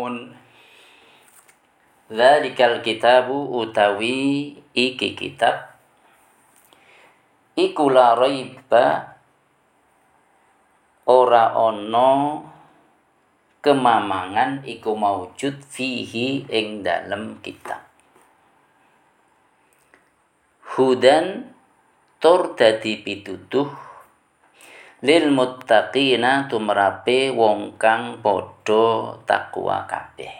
mujrimun Zalikal kitabu utawi iki kitab Iku la raiba ora ono kemamangan iku maujud fihi ing dalem kitab hudan tur dadi pituduh lil muttaqina tumrape wong kang padha takwa kabeh.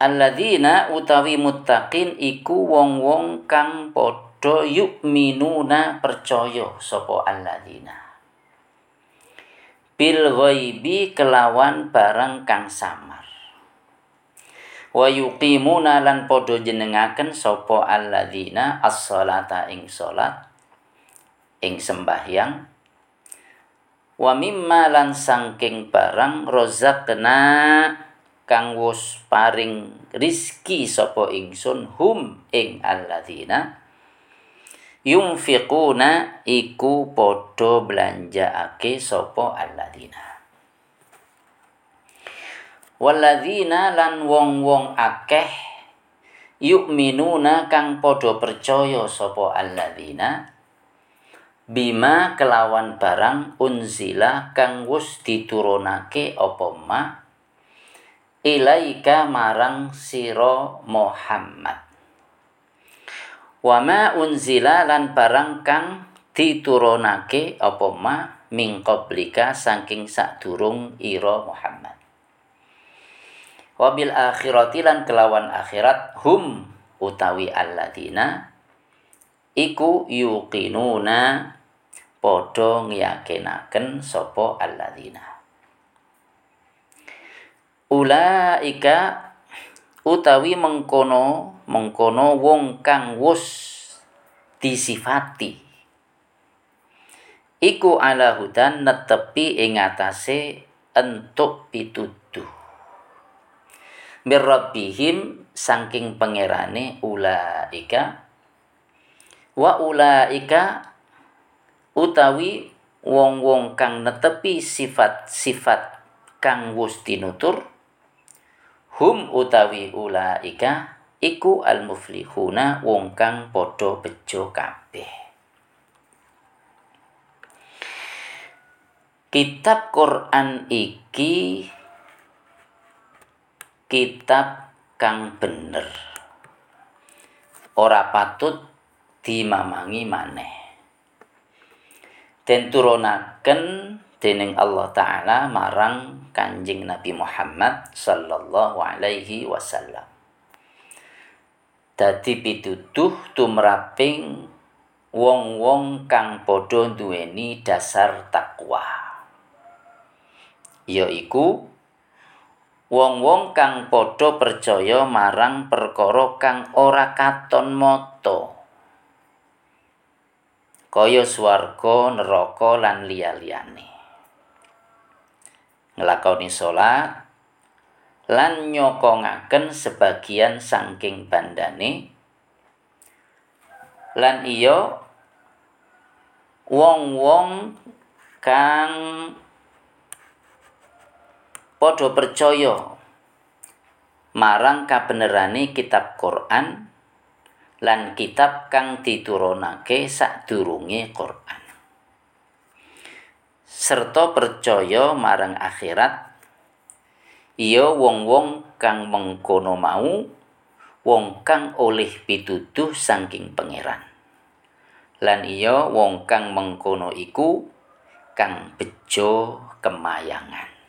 Alladzina utawi muttaqin iku wong-wong kang padha yu'minuna percaya sapa alladzina. Bil ghaibi kelawan barang kang samar. Wa yuqimuna lan padha jenengaken sapa alladzina as-salata ing salat ing sembahyang. Wa mimma lan sangking barang rozakna kang wus paring rizki sapa ingsun hum ing alladzina. Yunfiquna iku padha belanjaake sapa alladzina. Walladzina lan wong-wong akeh yu'minuna kang padha percaya sapa alladzina bima kelawan barang unzila kang wus diturunake apa ma? Ilaika marang sira Muhammad. Wama unzila lan barang kang diturunake apa ma? Min qablika saking sadurung ira Muhammad. Wabil akhirati lan kelawan akhirat hum utawi alladina iku yuqinuna padha ngyakenaken sapa alladina. Ulaika utawi mengkono mengkono wong kang wus disifati iku ala hudan netepi ing atase entuk pituduh mirrabbihim saking pangerane ulaika wa ulaika utawi wong-wong kang netepi sifat-sifat kang wus tinutur hum utawi ulaika iku al muflihuna wong kang padha bejo kabeh. Kitab Quran iki kitab kang bener. Ora patut dimamangi maneh den turunaken dening Allah taala marang Kanjeng Nabi Muhammad sallallahu alaihi wasallam. Dadi pituduh tumraping wong-wong kang padha duweni dasar takwa. Yaiku wong-wong kang padha percaya marang perkara kang ora katon mata. Kaya swarga, neraka lan liya-liyane. nglakoni salat lan nyokongaken sebagian saking bandane lan iya wong-wong kang padha percaya marang kabenerane kitab Quran lan kitab kang diturunake sadurunge Quran. Serta percaya marang akhirat iya wong-wong kang mengkono mau wong kang oleh pituduh saking pangeran. Lan iya wong kang mengkono iku kang bejo kemayangan